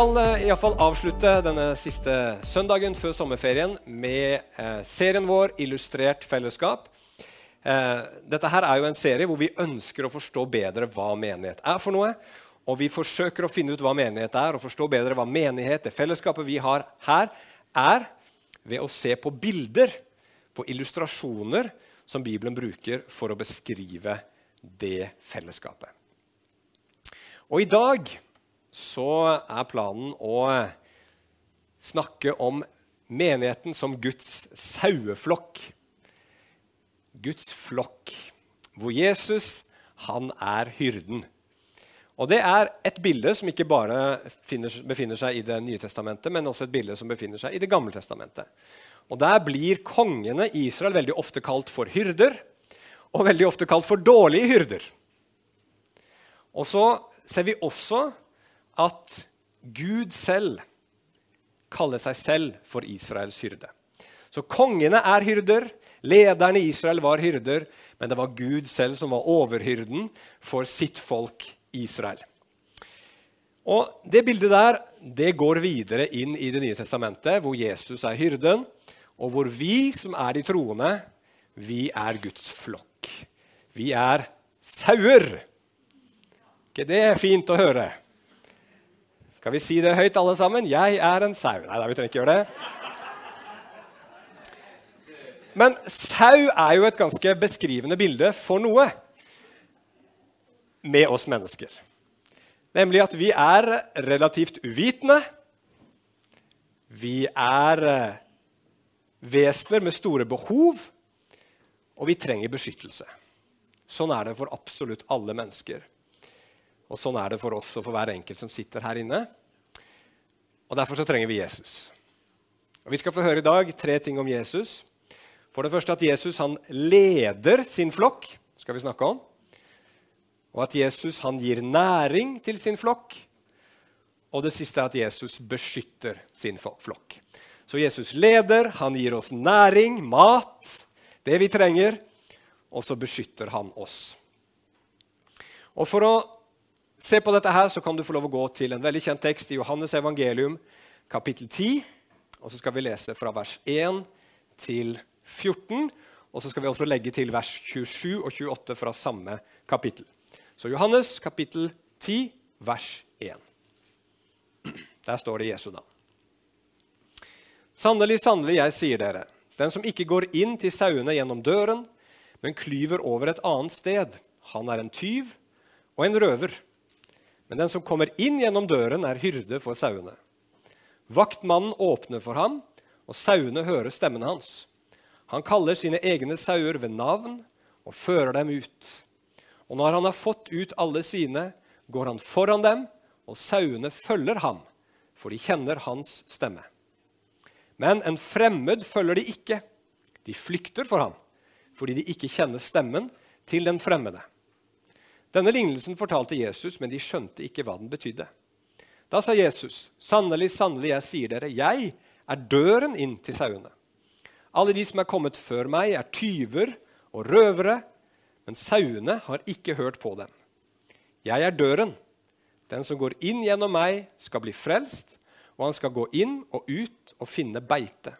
Eh, skal eh, i alle fall avslutte denne siste søndagen før sommerferien med eh, serien vår Illustrert fellesskap. Dette her er jo en serie hvor vi ønsker å forstå bedre hva menighet er for noe. Og vi forsøker å finne ut hva menighet er, og forstå bedre hva menighet, det fellesskapet vi har her, er ved å se på bilder, på illustrasjoner, som Bibelen bruker for å beskrive det fellesskapet. Og i dag så er planen å snakke om menigheten som Guds saueflokk. Guds flokk, hvor Jesus han er hyrden. Og Det er et bilde som ikke bare finner, befinner seg i Det nye testamentet, men også et bilde som befinner seg i Det gamle testamentet. Og Der blir kongene i Israel veldig ofte kalt for hyrder, og veldig ofte kalt for dårlige hyrder. Og så ser vi også at Gud selv kaller seg selv for Israels hyrde. Så kongene er hyrder, lederne i Israel var hyrder, men det var Gud selv som var overhyrden for sitt folk Israel. Og Det bildet der det går videre inn i Det nye testamentet, hvor Jesus er hyrden, og hvor vi som er de troende, vi er Guds flokk. Vi er sauer. ikke det er fint å høre? Skal vi si det høyt, alle sammen? Jeg er en sau. Nei, da, vi trenger ikke gjøre det. Men sau er jo et ganske beskrivende bilde for noe med oss mennesker. Nemlig at vi er relativt uvitende. Vi er eh, vesener med store behov, og vi trenger beskyttelse. Sånn er det for absolutt alle mennesker. Og sånn er det for oss og for hver enkelt som sitter her inne. Og Derfor så trenger vi Jesus. Og Vi skal få høre i dag tre ting om Jesus. For det første at Jesus han leder sin flokk, skal vi snakke om. Og at Jesus han gir næring til sin flokk. Og det siste er at Jesus beskytter sin flokk. Så Jesus leder, han gir oss næring, mat, det vi trenger, og så beskytter han oss. Og For å se på dette, her, så kan du få lov å gå til en veldig kjent tekst i Johannes evangelium, kapittel 10. Og så skal vi lese fra vers 1 til 14. Og så skal vi også legge til vers 27 og 28 fra samme kapittel. Så Johannes kapittel 10, vers 1. Der står det Jesu navn. Sannelig, sannelig, jeg sier dere, den som ikke går inn til sauene gjennom døren, men klyver over et annet sted, han er en tyv og en røver. Men den som kommer inn gjennom døren, er hyrde for sauene. Vaktmannen åpner for ham, og sauene hører stemmen hans. Han kaller sine egne sauer ved navn og fører dem ut. Og når han har fått ut alle sine, går han foran dem, og sauene følger ham, for de kjenner hans stemme. Men en fremmed følger de ikke. De flykter for ham, fordi de ikke kjenner stemmen til den fremmede. Denne lignelsen fortalte Jesus, men de skjønte ikke hva den betydde. Da sa Jesus, 'Sannelig, sannelig, jeg sier dere, jeg er døren inn til sauene.' Alle de som er kommet før meg, er tyver og røvere, men sauene har ikke hørt på dem. Jeg er døren. Den som går inn gjennom meg, skal bli frelst, og han skal gå inn og ut og finne beite.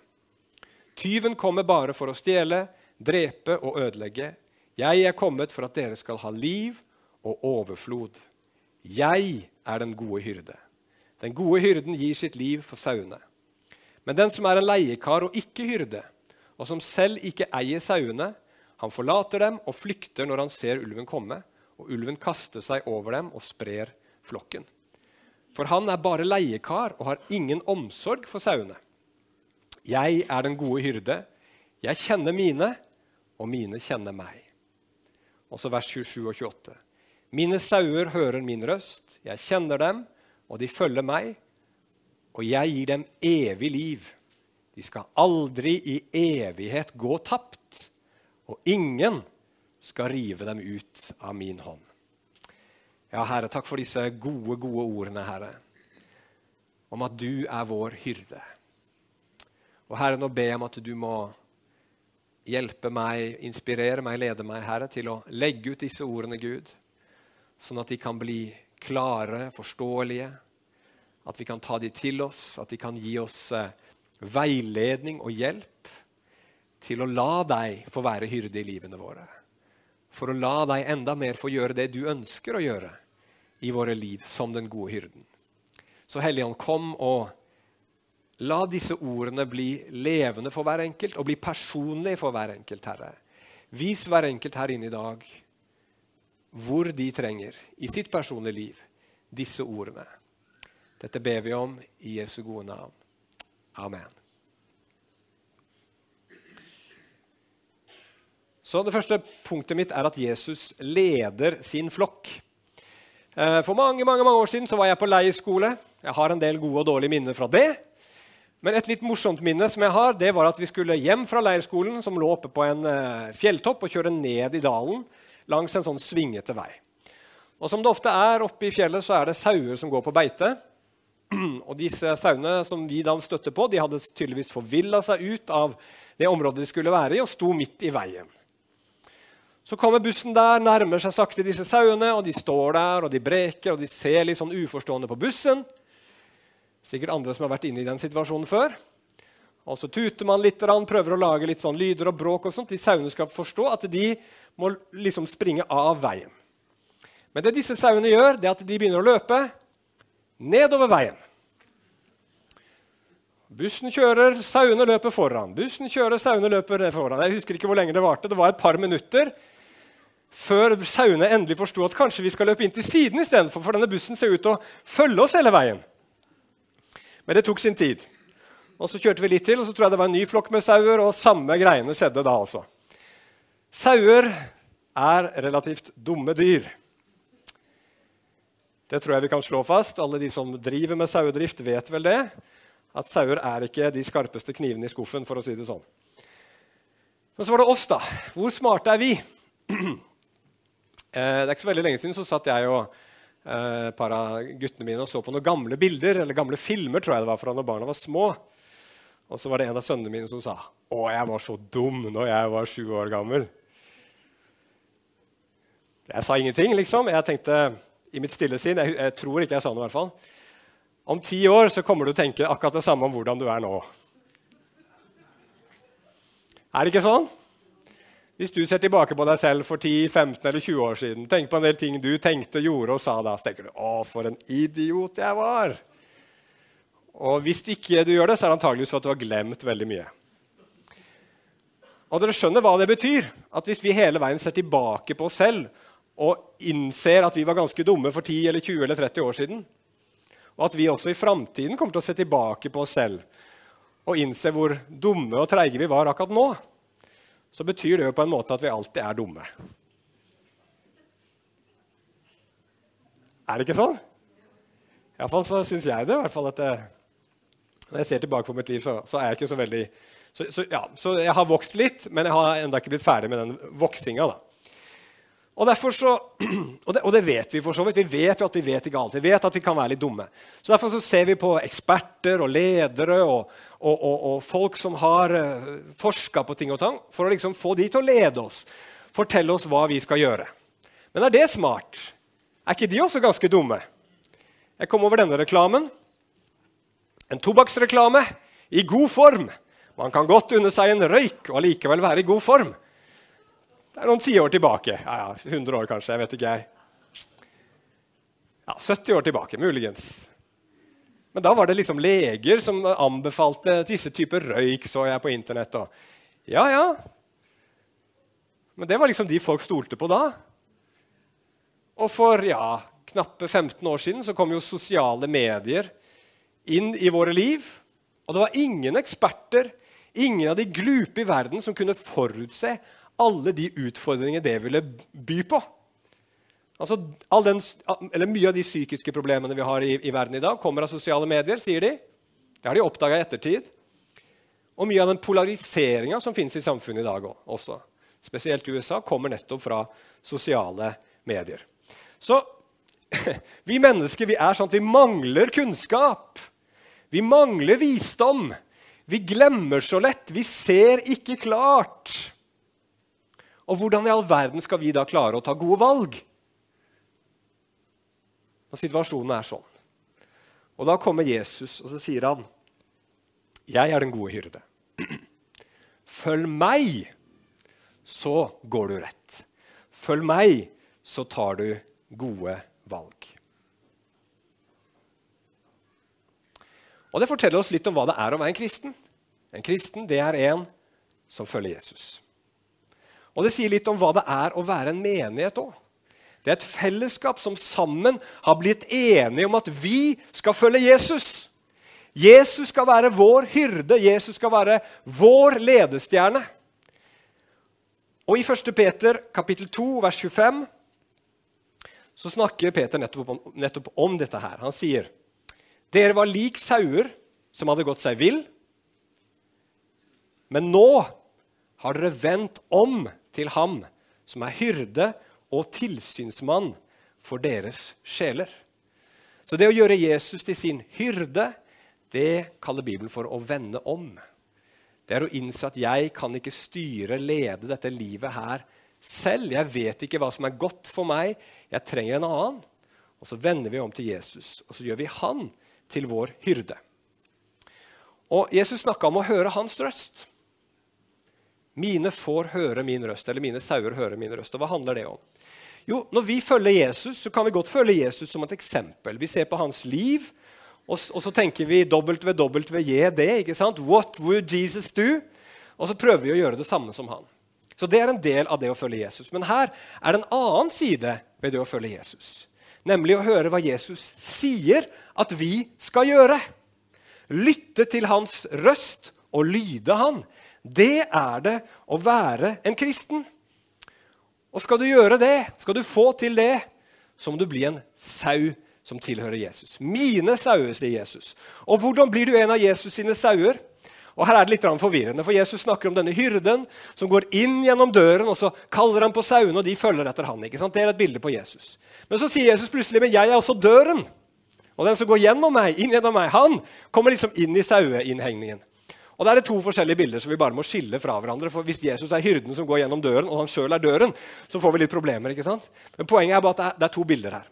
Tyven kommer bare for å stjele, drepe og ødelegge. Jeg er kommet for at dere skal ha liv og overflod. Jeg er den gode hyrde. Den gode hyrden gir sitt liv for sauene. Men den som er en leiekar og ikke hyrde, og som selv ikke eier sauene, han forlater dem og flykter når han ser ulven komme, og ulven kaster seg over dem og sprer flokken. For han er bare leiekar og har ingen omsorg for sauene. Jeg er den gode hyrde. Jeg kjenner mine, og mine kjenner meg. Også vers 27 og 28. Mine sauer hører min røst, jeg kjenner dem, og de følger meg, og jeg gir dem evig liv. De skal aldri i evighet gå tapt, og ingen skal rive dem ut av min hånd. Ja, Herre, takk for disse gode, gode ordene, Herre, om at du er vår hyrde. Og Herre, nå ber jeg om at du må hjelpe meg, inspirere meg, lede meg, Herre, til å legge ut disse ordene, Gud sånn at de kan bli klare, forståelige. At vi kan ta de til oss, at de kan gi oss eh, veiledning og hjelp til å la deg få være hyrde i livene våre. For å la deg enda mer få gjøre det du ønsker å gjøre i våre liv som den gode hyrden. Så Helligånd, kom og la disse ordene bli levende for hver enkelt og bli personlige for hver enkelt, Herre. Vis hver enkelt her inne i dag hvor de trenger i sitt personlige liv disse ordene. Dette ber vi om i Jesu gode navn. Amen. Så Det første punktet mitt er at Jesus leder sin flokk. Eh, for mange mange, mange år siden så var jeg på leirskole. Jeg har en del gode og dårlige minner fra det. Men et litt morsomt minne som jeg har, det var at vi skulle hjem fra leirskolen, som lå oppe på en eh, fjelltopp, og kjøre ned i dalen langs en sånn svingete vei. Og Som det ofte er oppe i fjellet, så er det sauer som går på beite. Og disse sauene som vi da støtte på, de hadde tydeligvis forvilla seg ut av det området de skulle være i, og sto midt i veien. Så kommer bussen der, nærmer seg sakte disse sauene, og de står der og de breker og de ser litt sånn uforstående på bussen. Sikkert andre som har vært inne i den situasjonen før. Og Så tuter man litt, prøver å lage litt sånn lyder og bråk. og sånt. De sauene skal forstå at de må liksom springe av veien. Men det disse sauene gjør, det er at de begynner å løpe nedover veien. Bussen kjører, sauene løper foran. Bussen kjører, sauene løper foran. Jeg husker ikke hvor lenge det varte. Det var et par minutter før sauene endelig forsto at kanskje vi skal løpe inn til siden istedenfor, for denne bussen ser ut til å følge oss hele veien. Men det tok sin tid. Og Så kjørte vi litt til, og så tror jeg det var en ny flokk med sauer. og samme greiene skjedde da altså. Sauer er relativt dumme dyr. Det tror jeg vi kan slå fast. Alle de som driver med sauedrift, vet vel det. At sauer er ikke de skarpeste knivene i skuffen, for å si det sånn. Men så var det oss, da. Hvor smarte er vi? Eh, det er ikke så veldig lenge siden så satt jeg og eh, et par av guttene mine og så på noen gamle bilder, eller gamle filmer tror jeg det var fra når barna var små. Og så var det en av sønnene mine som sa å, jeg var så dum når jeg var sju år gammel. Jeg sa ingenting, liksom. Jeg tenkte i mitt stille sinn jeg, jeg tror ikke jeg sa noe. i hvert fall. Om ti år så kommer du til å tenke akkurat det samme om hvordan du er nå. Er det ikke sånn? Hvis du ser tilbake på deg selv for 10, 15 eller 20 år siden, tenk på en del ting du tenkte, gjorde og sa da, så tenker du 'Å, for en idiot jeg var'. Og hvis ikke du gjør det, så er det antageligvis for at du har glemt veldig mye. Og dere skjønner hva det betyr. At hvis vi hele veien ser tilbake på oss selv og innser at vi var ganske dumme for 10 eller 20 eller 30 år siden, og at vi også i framtiden kommer til å se tilbake på oss selv og innse hvor dumme og treige vi var akkurat nå, så betyr det jo på en måte at vi alltid er dumme. Er det ikke sånn? Iallfall så syns jeg det. I hvert fall at det, Når jeg ser tilbake på mitt liv, så, så er jeg ikke så veldig så, så, ja, så, jeg har vokst litt, men jeg har ennå ikke blitt ferdig med den voksinga. da. Og, så, og, det, og, det, vet vi for så vidt. Vi vet jo at vi vet ikke alt. Vi vet at vi kan være litt dumme. Så Derfor så ser vi på eksperter og ledere og, og folk som har uh, eh, forska på ting og tang, for å liksom få de til å lede oss, fortelle oss hva vi skal gjøre. Men er det smart? Er ikke de også ganske dumme? Jeg kom over denne reklamen. En tobakksreklame i god form. Man kan godt unne seg en røyk og allikevel være i god form. Det er noen tiår tilbake. Ja, ja, 100 år kanskje. jeg vet ikke jeg. Ja, 70 år tilbake, muligens. Men da var det liksom leger som anbefalte disse typer røyk, så jeg på Internett. Og ja, ja. Men det var liksom de folk stolte på da. Og for ja, knappe 15 år siden så kom jo sosiale medier inn i våre liv. Og det var ingen eksperter, ingen av de glupe i verden som kunne forutse alle de utfordringene det ville by på. Altså, den, mye av de psykiske problemene vi har i, i, verden i dag, kommer av sosiale medier, sier de. Det har de oppdaga i ettertid. Og mye av den polariseringa som finnes i samfunnet i dag også, spesielt i USA, kommer nettopp fra sosiale medier. Så vi mennesker vi er sånn at vi mangler kunnskap. Vi mangler visdom. Vi glemmer så lett. Vi ser ikke klart. Og hvordan i all verden skal vi da klare å ta gode valg? Når situasjonen er sånn. Og da kommer Jesus, og så sier han, 'Jeg er den gode hyrde.' Følg meg, så går du rett. Følg meg, så tar du gode valg. Og Det forteller oss litt om hva det er å være en kristen. En kristen det er en som følger Jesus. Og Det sier litt om hva det er å være en menighet òg. Det er et fellesskap som sammen har blitt enige om at vi skal følge Jesus. Jesus skal være vår hyrde, Jesus skal være vår ledestjerne. Og I 1. Peter kapittel 2, vers 25 så snakker Peter nettopp om, nettopp om dette her. Han sier dere var lik sauer som hadde gått seg vill, men nå har dere vendt om til ham som er hyrde og tilsynsmann for deres sjeler. Så det å gjøre Jesus til sin hyrde, det kaller Bibelen for å vende om. Det er å innse at jeg kan ikke styre, lede dette livet her selv. Jeg vet ikke hva som er godt for meg. Jeg trenger en annen. Og så vender vi om til Jesus, og så gjør vi han til vår hyrde. Og Jesus snakka om å høre hans røst. Mine får høre min røst, eller mine sauer høre min røst. Og hva handler det om? Jo, Når vi følger Jesus, så kan vi godt følge Jesus som et eksempel. Vi ser på hans liv, og, og så tenker vi WWJD. ikke sant? What would Jesus do? Og så prøver vi å gjøre det samme som han. Så Det er en del av det å følge Jesus. Men her er det en annen side ved det å følge Jesus. Nemlig å høre hva Jesus sier at vi skal gjøre. Lytte til hans røst og lyde han. Det er det å være en kristen. Og skal du gjøre det, skal du få til det, så må du bli en sau som tilhører Jesus. Mine sauer, sier Jesus. Og hvordan blir du en av Jesus sine sauer? Og Her er det litt forvirrende, for Jesus snakker om denne hyrden som går inn gjennom døren, og så kaller han på sauene, og de følger etter han. ikke sant? Det er et bilde på Jesus. Men så sier Jesus plutselig men jeg er også døren. Og den som går gjennom meg, inn gjennom meg, han kommer liksom inn i saueinnhegningen. Og det er to forskjellige bilder som vi bare må skille fra hverandre. for Hvis Jesus er hyrden som går gjennom døren, og han sjøl er døren, så får vi litt problemer. ikke sant? Men Poenget er bare at det er, det er to bilder her.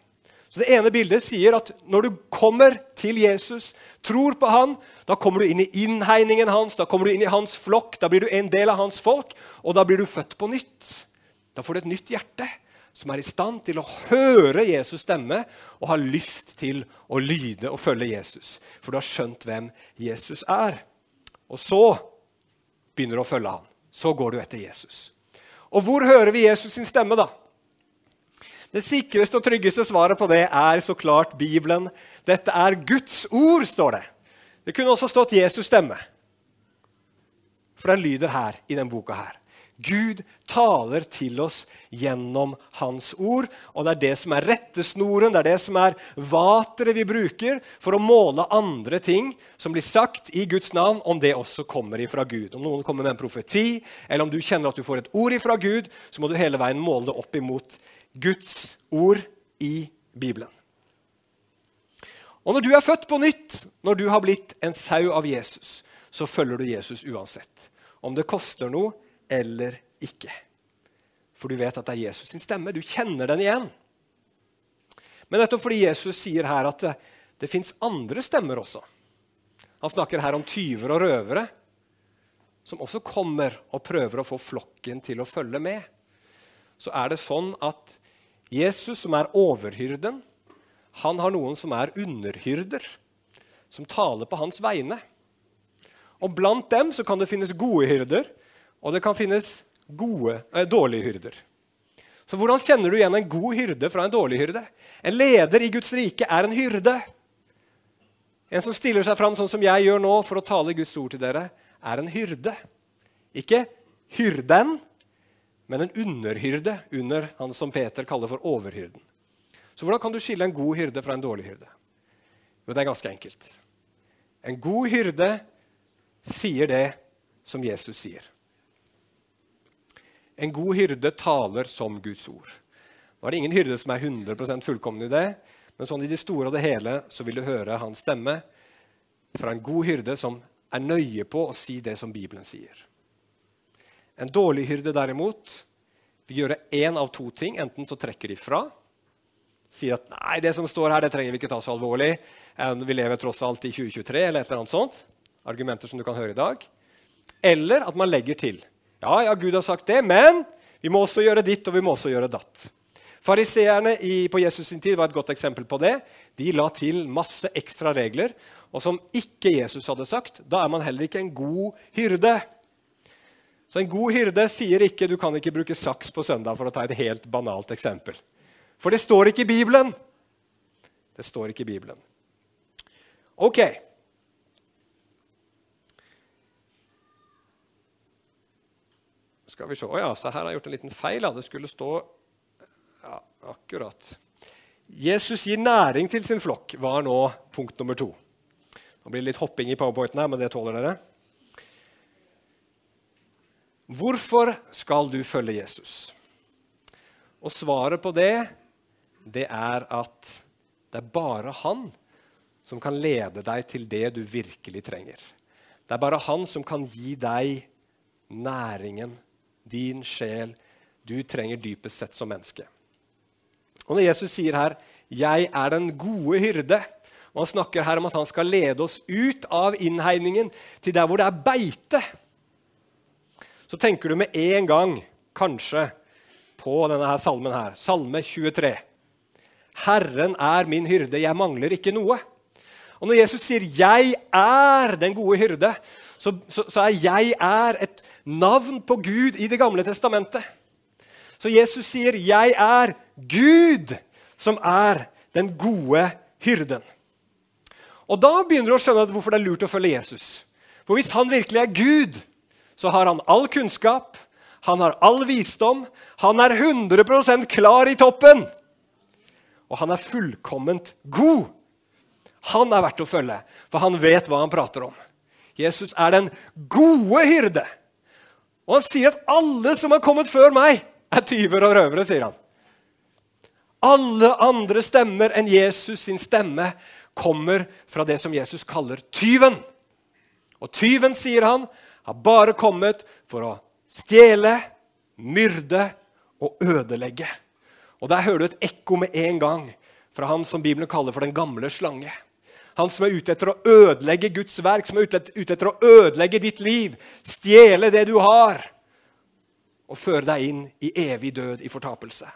Så Det ene bildet sier at når du kommer til Jesus, tror på han, da kommer du inn i innhegningen hans, da kommer du inn i hans flokk, da blir du en del av hans folk, og da blir du født på nytt. Da får du et nytt hjerte som er i stand til å høre Jesus stemme og har lyst til å lyde og følge Jesus. For du har skjønt hvem Jesus er. Og så begynner du å følge ham. Så går du etter Jesus. Og hvor hører vi Jesus sin stemme, da? Det sikreste og tryggeste svaret på det er så klart Bibelen. Dette er Guds ord, står det. Det kunne også stått Jesus' stemme. For den lyder her i denne boka her. Gud taler til oss gjennom Hans ord. Og det er det som er rettesnoren, det er det som er vateret vi bruker for å måle andre ting som blir sagt i Guds navn, om det også kommer ifra Gud. Om noen kommer med en profeti, eller om du kjenner at du får et ord ifra Gud, så må du hele veien måle det opp imot Guds ord i Bibelen. Og når du er født på nytt, når du har blitt en sau av Jesus, så følger du Jesus uansett. Om det koster noe eller ikke. For du vet at det er Jesus sin stemme. Du kjenner den igjen. Men nettopp fordi Jesus sier her at det, det fins andre stemmer også. Han snakker her om tyver og røvere som også kommer og prøver å få flokken til å følge med. Så er det sånn at Jesus, som er overhyrden, han har noen som er underhyrder, som taler på hans vegne. Og Blant dem så kan det finnes gode hyrder, og det kan finnes gode, eh, dårlige hyrder. Så hvordan kjenner du igjen en god hyrde fra en dårlig hyrde? En leder i Guds rike er en hyrde. En som stiller seg fram sånn som jeg gjør nå for å tale Guds ord til dere, er en hyrde. Ikke hyrden, men en underhyrde under han som Peter kaller for overhyrden. Så hvordan kan du skille en god hyrde fra en dårlig hyrde? Jo, det er ganske enkelt. En god hyrde sier det som Jesus sier. En god hyrde taler som Guds ord. Nå er det ingen hyrde som er 100 fullkommen i det, men sånn i det store og det hele så vil du høre hans stemme fra en god hyrde som er nøye på å si det som Bibelen sier. En dårlig hyrde derimot vil gjøre én av to ting. Enten så trekker de fra, sier at nei, det som står her, det trenger vi ikke ta så alvorlig. Eh, vi lever tross alt i 2023, eller et eller annet sånt. Argumenter som du kan høre i dag. Eller at man legger til. Ja, ja, Gud har sagt det, men vi må også gjøre ditt, og vi må også gjøre datt. Fariseerne på Jesus sin tid var et godt eksempel på det. De la til masse ekstra regler, og som ikke Jesus hadde sagt. Da er man heller ikke en god hyrde. Så en god hyrde sier ikke du kan ikke bruke saks på søndag, for å ta et helt banalt eksempel. For det står ikke i Bibelen. Det står ikke i Bibelen. Ok. Skal vi se. Ja, så her har jeg gjort en liten feil. Det skulle stå Ja, akkurat. Jesus gir næring til sin flokk, var nå punkt nummer to. Nå blir det litt hopping i powerpointen her, men det tåler dere. Hvorfor skal du følge Jesus? Og svaret på det, det er at det er bare han som kan lede deg til det du virkelig trenger. Det er bare han som kan gi deg næringen, din sjel, du trenger dypest sett som menneske. Og Når Jesus sier her 'Jeg er den gode hyrde', og han snakker her om at han skal lede oss ut av innhegningen til der hvor det er beite, så tenker du med en gang kanskje på denne her salmen her. Salme 23. Herren er min hyrde, jeg mangler ikke noe. Og Når Jesus sier 'jeg er den gode hyrde', så, så, så er 'jeg er' et navn på Gud i Det gamle testamentet. Så Jesus sier 'jeg er Gud', som er den gode hyrden. Og Da begynner du å skjønne hvorfor det er lurt å følge Jesus. For hvis han virkelig er Gud, så har han all kunnskap, han har all visdom, han er 100% klar i toppen. Og han er fullkomment god. Han er verdt å følge, for han vet hva han prater om. Jesus er den gode hyrde. Og han sier at alle som har kommet før meg, er tyver og røvere, sier han. Alle andre stemmer enn Jesus sin stemme kommer fra det som Jesus kaller tyven. Og tyven, sier han, har bare kommet for å stjele, myrde og ødelegge. Og Der hører du et ekko med en gang fra han som Bibelen kaller for den gamle slange. Han som er ute etter å ødelegge Guds verk, som er ute etter å ødelegge ditt liv, stjele det du har, og føre deg inn i evig død i fortapelse.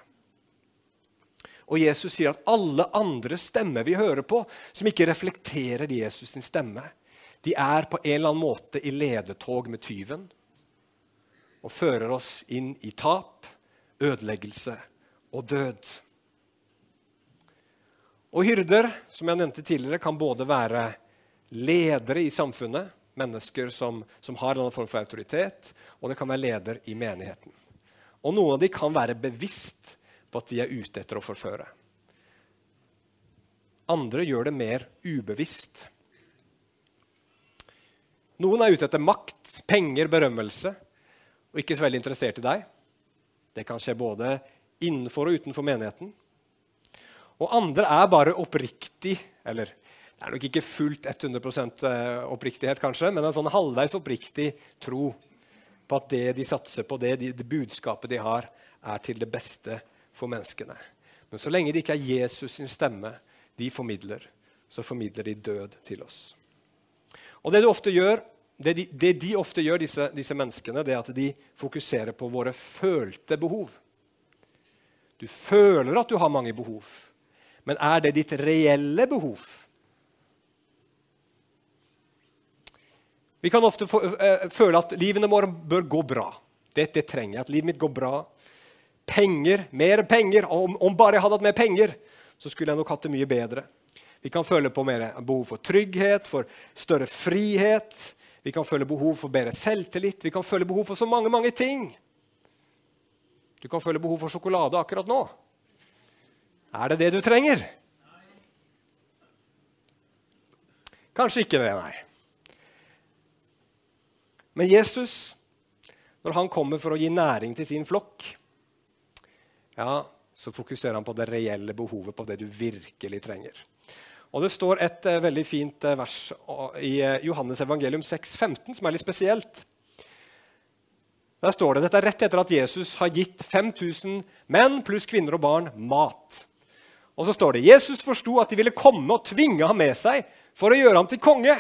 Og Jesus sier at alle andre stemmer vi hører på, som ikke reflekterer Jesus' sin stemme, de er på en eller annen måte i ledetog med tyven og fører oss inn i tap, ødeleggelse og død. Og hyrder, som jeg nevnte tidligere, kan både være ledere i samfunnet, mennesker som, som har en form for autoritet, og det kan være leder i menigheten. Og noen av dem kan være bevisst på at de er ute etter å forføre. Andre gjør det mer ubevisst. Noen er ute etter makt, penger, berømmelse, og ikke så veldig interessert i deg. Det kan skje både innenfor og utenfor menigheten. Og andre er bare oppriktig Eller det er nok ikke fullt 100 eh, oppriktighet, kanskje, men en sånn halvveis oppriktig tro på at det de satser på, det, det budskapet de har, er til det beste for menneskene. Men så lenge det ikke er Jesus sin stemme de formidler, så formidler de død til oss. Og Det, gjør, det, de, det de, ofte gjør, disse, disse menneskene, det er at de fokuserer på våre følte behov. Du føler at du har mange behov. Men er det ditt reelle behov? Vi kan ofte eh, føle at livene våre bør gå bra. Dette trenger jeg. At livet mitt går bra. Penger, mer penger. Om, om bare jeg hadde hatt mer penger, så skulle jeg nok hatt det mye bedre. Vi kan føle på mer behov for trygghet, for større frihet. Vi kan føle behov for bedre selvtillit. Vi kan føle behov for så mange, mange ting. Du kan føle behov for sjokolade akkurat nå. Er det det du trenger? Kanskje ikke det, nei. Men Jesus, når han kommer for å gi næring til sin flokk, ja, så fokuserer han på det reelle behovet, på det du virkelig trenger. Og Det står et uh, veldig fint uh, vers uh, i Johannes evangelium 6, 15, som er litt spesielt. Der står det, Dette er rett etter at Jesus har gitt 5000 menn pluss kvinner og barn mat. Og så står det Jesus forsto at de ville komme og tvinge ham med seg for å gjøre ham til konge.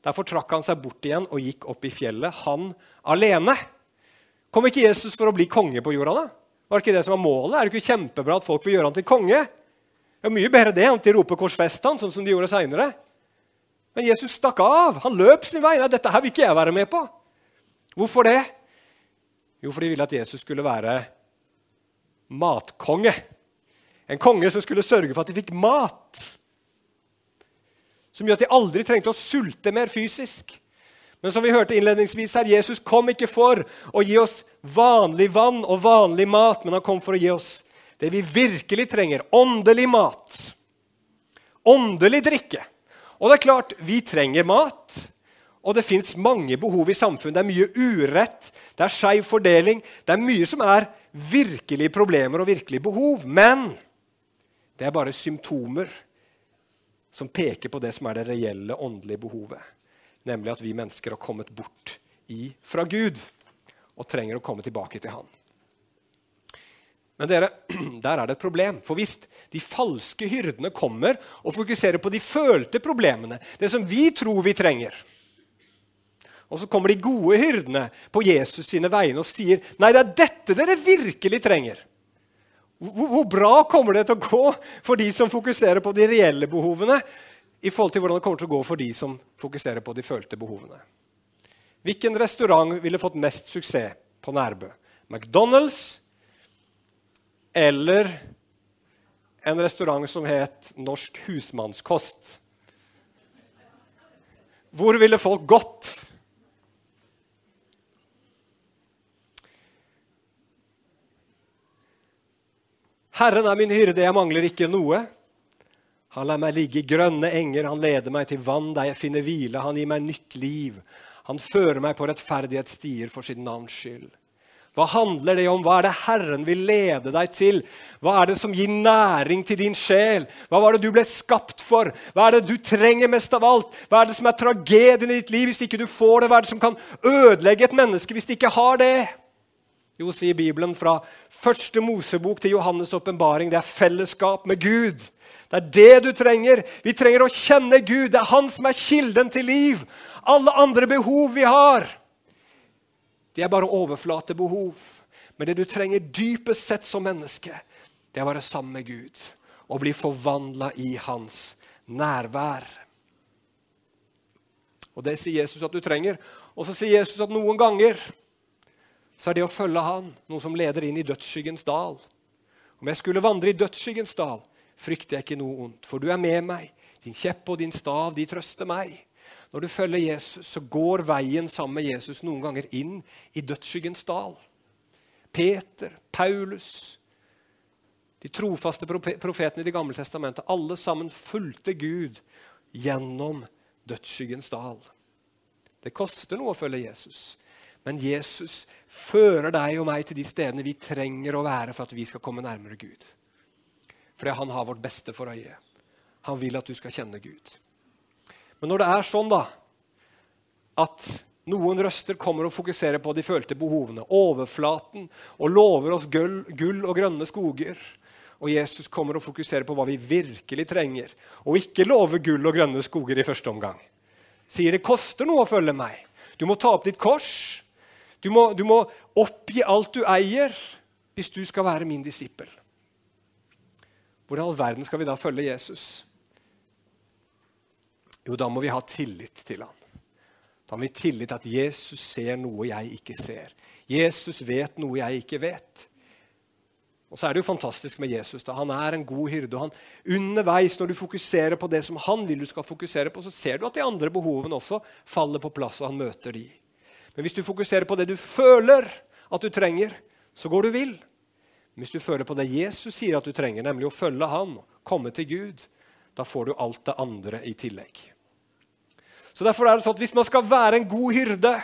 Derfor trakk han seg bort igjen og gikk opp i fjellet, han alene. Kom ikke Jesus for å bli konge på jorda? da? Var det ikke det som var målet? Er det ikke kjempebra at folk vil gjøre ham til konge? Det er mye bedre det enn at de roper 'korsfest han', sånn som de gjorde seinere. Men Jesus stakk av. Han løp sin vei. Nei, dette her vil ikke jeg være med på. Hvorfor det? Jo, fordi de ville at Jesus skulle være matkonge. En konge som skulle sørge for at de fikk mat. Som gjør at de aldri trengte å sulte mer fysisk. Men som vi hørte innledningsvis her, Jesus kom ikke for å gi oss vanlig vann og vanlig mat, men han kom for å gi oss det vi virkelig trenger åndelig mat. Åndelig drikke. Og det er klart, vi trenger mat. Og det fins mange behov i samfunnet. Det er mye urett, det er skeiv fordeling. Det er mye som er virkelige problemer og virkelige behov. Men det er bare symptomer som peker på det som er det reelle åndelige behovet. Nemlig at vi mennesker har kommet bort i, fra Gud og trenger å komme tilbake til Han. Men dere, der er det et problem. For hvis de falske hyrdene kommer og fokuserer på de følte problemene, det som vi tror vi trenger Og så kommer de gode hyrdene på Jesus sine vegne og sier nei, det er dette dere virkelig trenger. Hvor, bra kommer det til å gå for de som fokuserer på de reelle behovene, i forhold til hvordan det kommer til å gå for de som fokuserer på de følte behovene? Hvilken restaurant ville fått mest suksess på Nærbø? McDonald's eller en restaurant som het Norsk husmannskost. Hvor ville folk gått? Herren er min hyrde, jeg mangler ikke noe. Han lar meg ligge i grønne enger, han leder meg til vann der jeg finner hvile. Han gir meg nytt liv. Han fører meg på rettferdighetsstier for sitt navns skyld. Hva handler det om? Hva er det Herren vil lede deg til? Hva er det som gir næring til din sjel? Hva var det du ble skapt for? Hva er det du trenger mest av alt? Hva er det som er tragedien i ditt liv hvis ikke du får det? Hva er det som kan ødelegge et menneske hvis det ikke har det? Jo, sier Bibelen, fra første Mosebok til Johannes' åpenbaring, er fellesskap med Gud. Det er det du trenger. Vi trenger å kjenne Gud. Det er Han som er kilden til liv. Alle andre behov vi har, de er bare overflatebehov. Men det du trenger dypest sett som menneske, det er å være sammen med Gud og bli forvandla i hans nærvær. Og Det sier Jesus at du trenger. Og så sier Jesus at noen ganger så er det å følge han noe som leder inn i dødsskyggens dal. Om jeg skulle vandre i dødsskyggens dal, frykter jeg ikke noe ondt, for du er med meg. Din kjepp og din stav, de trøster meg. Når du følger Jesus, så går veien sammen med Jesus noen ganger inn i dødsskyggens dal. Peter, Paulus, de trofaste profetene i Det gamle testamentet, alle sammen fulgte Gud gjennom dødsskyggens dal. Det koster noe å følge Jesus, men Jesus fører deg og meg til de stedene vi trenger å være for at vi skal komme nærmere Gud. Fordi han har vårt beste for øye. Han vil at du skal kjenne Gud. Men når det er sånn da, at noen røster kommer og fokuserer på de følte behovene, overflaten, og lover oss gull, gull og grønne skoger, og Jesus kommer og fokuserer på hva vi virkelig trenger, og ikke lover gull og grønne skoger i første omgang. Sier det koster noe å følge meg. Du må ta opp ditt kors. Du må, du må oppgi alt du eier, hvis du skal være min disippel. Hvordan i all verden skal vi da følge Jesus? Jo, da må vi ha tillit til ham. Da må vi ha tillit til at Jesus ser noe jeg ikke ser. Jesus vet noe jeg ikke vet. Og så er det jo fantastisk med Jesus. da. Han er en god hyrde. og han Underveis, når du fokuserer på det som han vil du skal fokusere på, så ser du at de andre behovene også faller på plass, og han møter de. Men hvis du fokuserer på det du føler at du trenger, så går du vill. Hvis du føler på det Jesus sier at du trenger, nemlig å følge han, komme til Gud, da får du alt det andre i tillegg. Så derfor er det sånn at Hvis man skal være en god hyrde,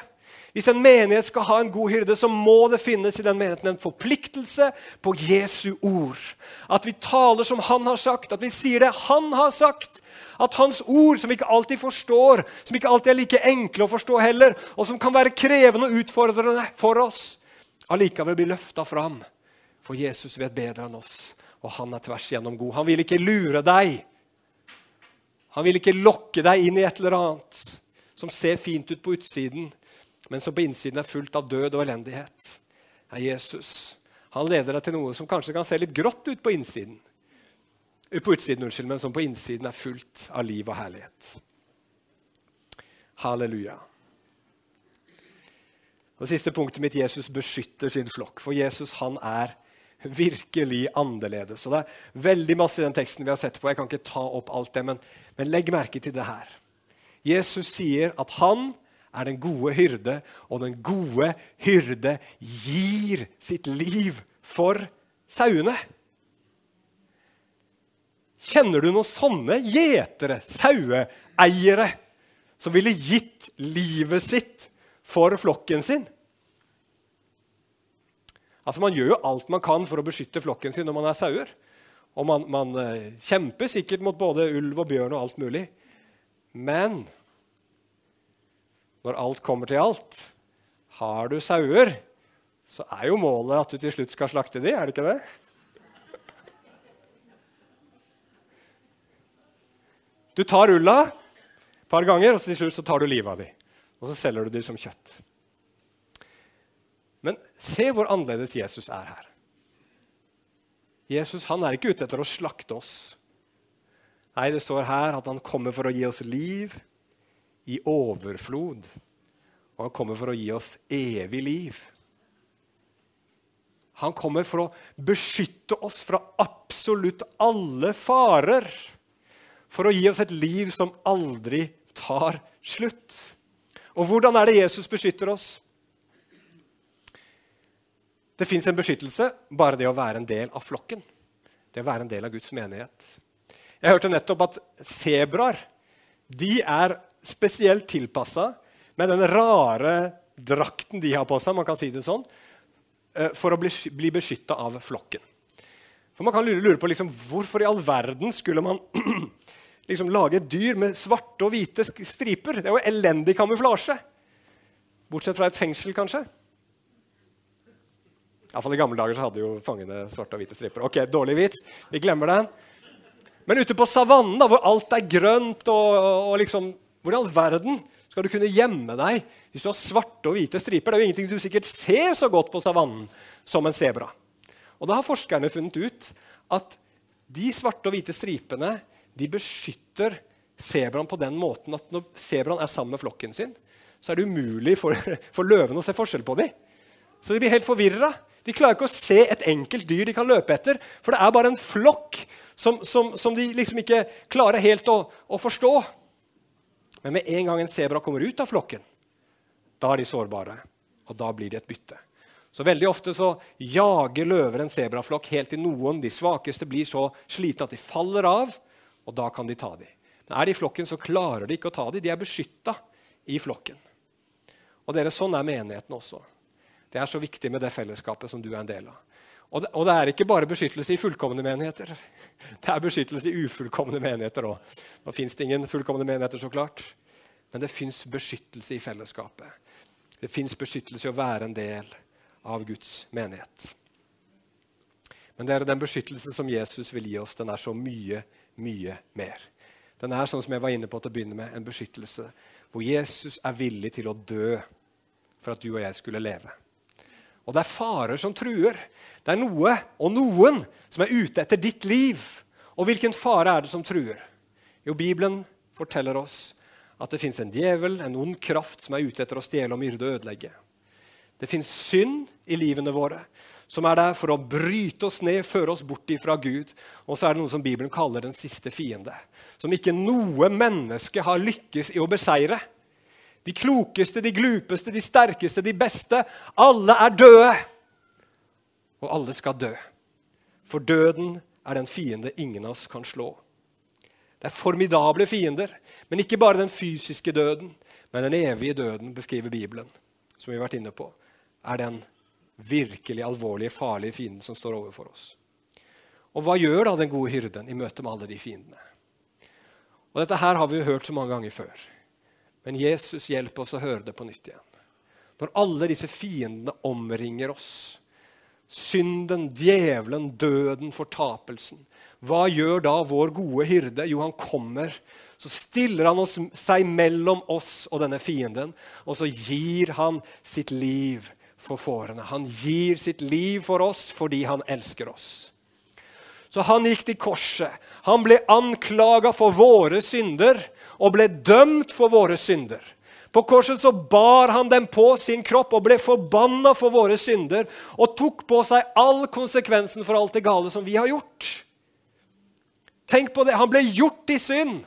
hvis en menighet skal ha en god hyrde, så må det finnes i den menigheten en forpliktelse på Jesu ord. At vi taler som han har sagt, at vi sier det han har sagt. At hans ord, som vi ikke alltid forstår, som ikke alltid er like enkle å forstå heller, og som kan være krevende og utfordrende for oss, allikevel blir løfta fram. For Jesus vet bedre enn oss. og han er tvers igjennom god. Han vil ikke lure deg. Han vil ikke lokke deg inn i et eller annet som ser fint ut på utsiden, men som på innsiden er fullt av død og elendighet. Det er Jesus. Han leder deg til noe som kanskje kan se litt grått ut på innsiden. På utsiden, unnskyld, men som på innsiden er fullt av liv og herlighet. Halleluja. Og Siste punktet mitt Jesus beskytter sin flokk. For Jesus han er virkelig annerledes. Og Det er veldig masse i den teksten vi har sett på. Jeg kan ikke ta opp alt det, men, men legg merke til det her. Jesus sier at han er den gode hyrde, og den gode hyrde gir sitt liv for sauene. Kjenner du noen sånne gjetere, saueeiere, som ville gitt livet sitt for flokken sin? Altså Man gjør jo alt man kan for å beskytte flokken sin når man er sauer. Og man, man uh, kjemper sikkert mot både ulv og bjørn og alt mulig. Men når alt kommer til alt, har du sauer, så er jo målet at du til slutt skal slakte de, er det ikke det? Du tar ulla et par ganger, og til slutt så tar du livet av dem. Og så selger du dem som kjøtt. Men se hvor annerledes Jesus er her. Jesus han er ikke ute etter å slakte oss. Nei, det står her at han kommer for å gi oss liv i overflod. Og han kommer for å gi oss evig liv. Han kommer for å beskytte oss fra absolutt alle farer. For å gi oss et liv som aldri tar slutt. Og hvordan er det Jesus beskytter oss? Det fins en beskyttelse bare det å være en del av flokken. Det å være en del av Guds menighet. Jeg hørte nettopp at sebraer er spesielt tilpassa med den rare drakten de har på seg, man kan si det sånn, eh, for å bli, bli beskytta av flokken. For Man kan lure, lure på liksom, hvorfor i all verden skulle man liksom lage et dyr med svarte og hvite striper. Det er jo elendig kamuflasje. Bortsett fra et fengsel, kanskje. Iallfall i gamle dager så hadde jo fangene svarte og hvite striper. Ok, dårlig vits. Vi glemmer den. Men ute på savannen, da, hvor alt er grønt, og, og liksom, hvor i all verden skal du kunne gjemme deg hvis du har svarte og hvite striper? Det er jo ingenting du sikkert ser så godt på savannen som en sebra. Og da har forskerne funnet ut at de svarte og hvite stripene de beskytter sebraen på den måten at når sebraen er sammen med flokken sin, så er det umulig for, for løvene å se forskjell på dem. Så de blir helt forvirra. De klarer ikke å se et enkelt dyr de kan løpe etter, for det er bare en flokk som, som, som de liksom ikke klarer helt å, å, forstå. Men med en gang en sebra kommer ut av flokken, da er de sårbare, og da blir de et bytte. Så Veldig ofte så jager løver en sebraflokk helt til noen, de svakeste, blir så slitne at de faller av, og da kan de ta dem. Men er de i flokken, så klarer de ikke å ta dem. De er beskytta i flokken. Og dere, Sånn er menigheten også. Det er så viktig med det fellesskapet som du er en del av. Og det, og det er ikke bare beskyttelse i fullkomne menigheter. Det er beskyttelse i ufullkomne menigheter òg. Nå fins det ingen fullkomne menigheter, så klart. Men det fins beskyttelse i fellesskapet. Det fins beskyttelse i å være en del av Guds menighet. Men det er den beskyttelsen som Jesus vil gi oss, den er så mye, mye mer. Den er sånn som jeg var inne på til å begynne med, en beskyttelse hvor Jesus er villig til å dø for at du og jeg skulle leve. Og det er farer som truer. Det er noe og noen som er ute etter ditt liv. Og hvilken fare er det som truer? Jo, Bibelen forteller oss at det fins en djevel, en ond kraft, som er ute etter å stjele og myrde og ødelegge. Det fins synd i livene våre, som er der for å bryte oss ned, føre oss bort ifra Gud. Og så er det noe som Bibelen kaller den siste fiende, som ikke noe menneske har lykkes i å beseire. De klokeste, de glupeste, de sterkeste, de beste. Alle er døde. Og alle skal dø. For døden er den fiende ingen av oss kan slå. Det er formidable fiender, men ikke bare den fysiske døden, men den evige døden, beskriver Bibelen, som vi har vært inne på, er den virkelig alvorlige, farlige fienden som står overfor oss. Og hva gjør da den gode hyrden i møte med alle de fiendene? Og Dette her har vi jo hørt så mange ganger før. Men Jesus hjelper oss å høre det på nytt igjen. Når alle disse fiendene omringer oss, synden, djevelen, døden, fortapelsen. Hva gjør da vår gode hyrde? Jo, han kommer. Så stiller han oss, seg mellom oss og denne fienden, og så gir han sitt liv for fårene. Han gir sitt liv for oss fordi han elsker oss. Så han gikk til korset. Han ble anklaga for våre synder og ble dømt for våre synder. På korset så bar han dem på sin kropp og ble forbanna for våre synder og tok på seg all konsekvensen for alt det gale som vi har gjort. Tenk på det. Han ble gjort i synd,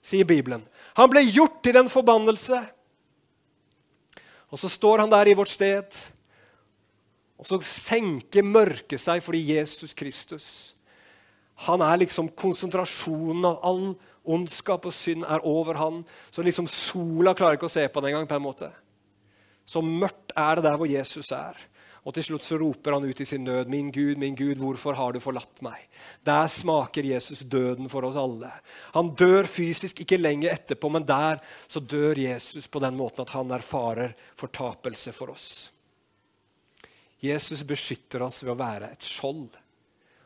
sier Bibelen. Han ble gjort til en forbannelse. Og så står han der i vårt sted, og så senker mørket seg fordi Jesus Kristus han er liksom konsentrasjonen av all ondskap og synd er over han. Så liksom sola klarer ikke å se på den engang. på en måte. Så mørkt er det der hvor Jesus er. Og til slutt så roper han ut i sin nød, 'Min Gud, min Gud, hvorfor har du forlatt meg?' Der smaker Jesus døden for oss alle. Han dør fysisk ikke lenge etterpå, men der så dør Jesus på den måten at han erfarer fortapelse for oss. Jesus beskytter oss ved å være et skjold.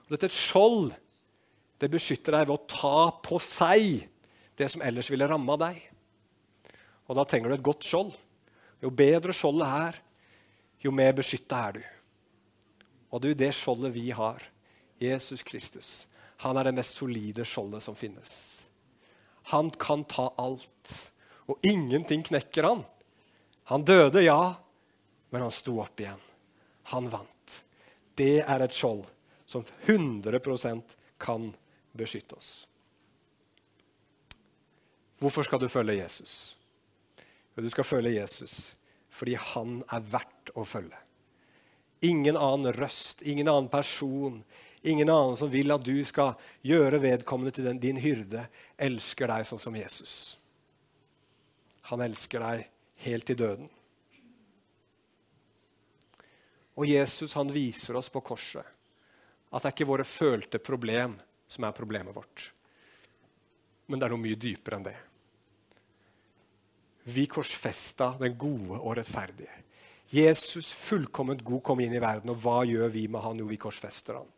Og dette et skjold det beskytter deg ved å ta på seg det som ellers ville ramma deg. Og da trenger du et godt skjold. Jo bedre skjoldet er, jo mer beskytta er du. Og er det skjoldet vi har. Jesus Kristus. Han er det mest solide skjoldet som finnes. Han kan ta alt, og ingenting knekker han. Han døde, ja, men han sto opp igjen. Han vant. Det er et skjold som 100% kan beskytte oss. Hvorfor skal du følge Jesus? Du skal følge Jesus fordi han er verdt å følge. Ingen annen røst, ingen annen person, ingen annen som vil at du skal gjøre vedkommende til den, din hyrde, elsker deg sånn som Jesus. Han elsker deg helt til døden. Og Jesus han viser oss på korset at det er ikke våre følte problem som er problemet vårt. Men det er noe mye dypere enn det. Vi korsfesta den gode og rettferdige. Jesus, fullkomment god, kom inn i verden, og hva gjør vi med han? Jo, vi korsfester han.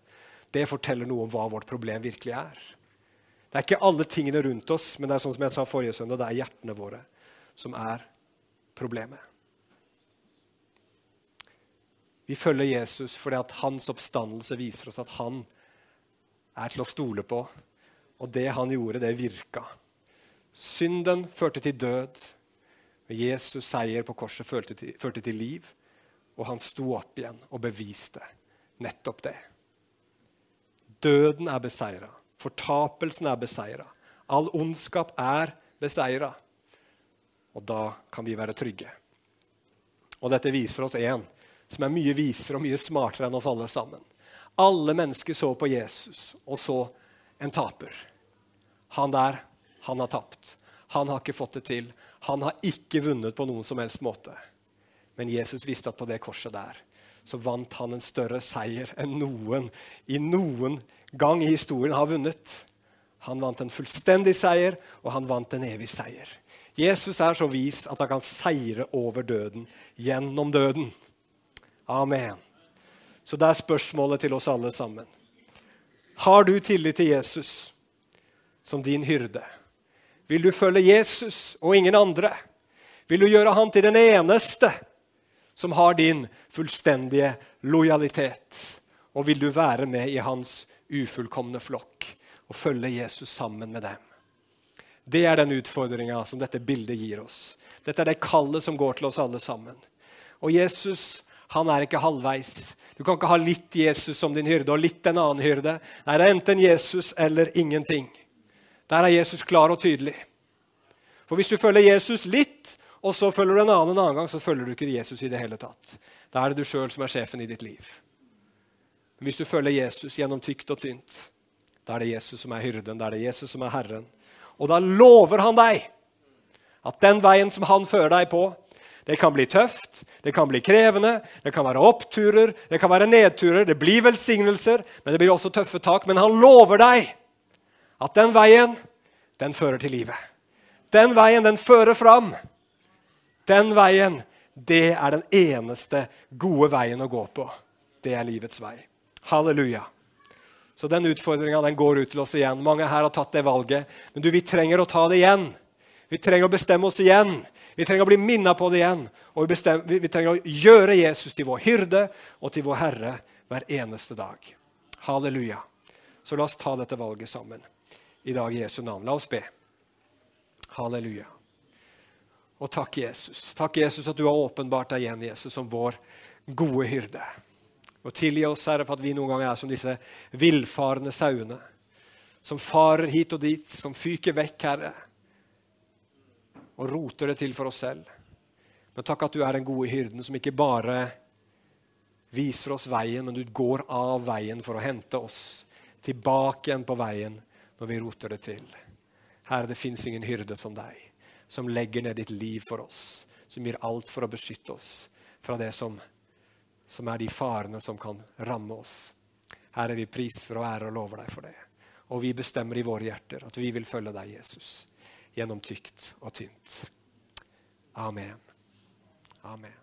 Det forteller noe om hva vårt problem virkelig er. Det er ikke alle tingene rundt oss, men det er sånn som jeg sa forrige søndag, det er hjertene våre som er problemet. Vi følger Jesus fordi at hans oppstandelse viser oss at han er til å stole på. Og det han gjorde, det virka. Synden førte til død. Jesus' seier på korset førte til, førte til liv. Og han sto opp igjen og beviste nettopp det. Døden er beseira. Fortapelsen er beseira. All ondskap er beseira. Og da kan vi være trygge. Og dette viser oss en som er mye visere og mye smartere enn oss alle sammen. Alle mennesker så på Jesus og så en taper. Han der, han har tapt. Han har ikke fått det til. Han har ikke vunnet på noen som helst måte. Men Jesus visste at på det korset der så vant han en større seier enn noen i noen gang i historien har vunnet. Han vant en fullstendig seier, og han vant en evig seier. Jesus er så vis at han kan seire over døden gjennom døden. Amen. Så det er spørsmålet til oss alle sammen. Har du tillit til Jesus som din hyrde? Vil du følge Jesus og ingen andre? Vil du gjøre han til den eneste som har din fullstendige lojalitet? Og vil du være med i hans ufullkomne flokk og følge Jesus sammen med dem? Det er den utfordringa som dette bildet gir oss. Dette er det kallet som går til oss alle sammen. Og Jesus han er ikke halvveis. Du kan ikke ha litt Jesus som din hyrde og litt en annen hyrde. Nei, det er enten Jesus eller ingenting. Der er Jesus klar og tydelig. For hvis du følger Jesus litt, og så følger du en annen en annen gang, så følger du ikke Jesus i det hele tatt. Da er det du sjøl som er sjefen i ditt liv. Men hvis du følger Jesus gjennom tykt og tynt, da er det Jesus som er hyrden, da er det Jesus som er Herren. Og da lover han deg at den veien som han fører deg på, det kan bli tøft, det kan bli krevende, det kan være oppturer, det kan være nedturer. Det blir velsignelser, men det blir også tøffe tak. Men han lover deg at den veien, den fører til livet. Den veien, den fører fram. Den veien, det er den eneste gode veien å gå på. Det er livets vei. Halleluja. Så den utfordringa går ut til oss igjen. Mange her har tatt det valget. Men du, vi trenger å ta det igjen. Vi trenger å bestemme oss igjen. Vi trenger å bli minna på det igjen. Og vi, bestemmer, vi, trenger å gjøre Jesus til vår hyrde og til vår Herre hver eneste dag. Halleluja. Så la oss ta dette valget sammen i dag i Jesu navn. La oss be. Halleluja. Og takk, Jesus. Takk, Jesus, at du har åpenbart deg igjen, Jesus, som vår gode hyrde. Og tilgi oss, Herre, for at vi noen ganger er som disse villfarende sauene. Som farer hit og dit, som fyker vekk, Herre, og roter det til for oss selv. Men takk at du er den gode hyrden som ikke bare viser oss veien, men du går av veien for å hente oss tilbake igjen på veien når vi roter det til. Herre, det fins ingen hyrde som deg som legger ned ditt liv for oss, som gir alt for å beskytte oss fra det som, som er de farene som kan ramme oss. Herre, vi priser og ærer og lover deg for det. Og vi bestemmer i våre hjerter at vi vil følge deg, Jesus, gjennom tykt og tynt. Amen. Amen.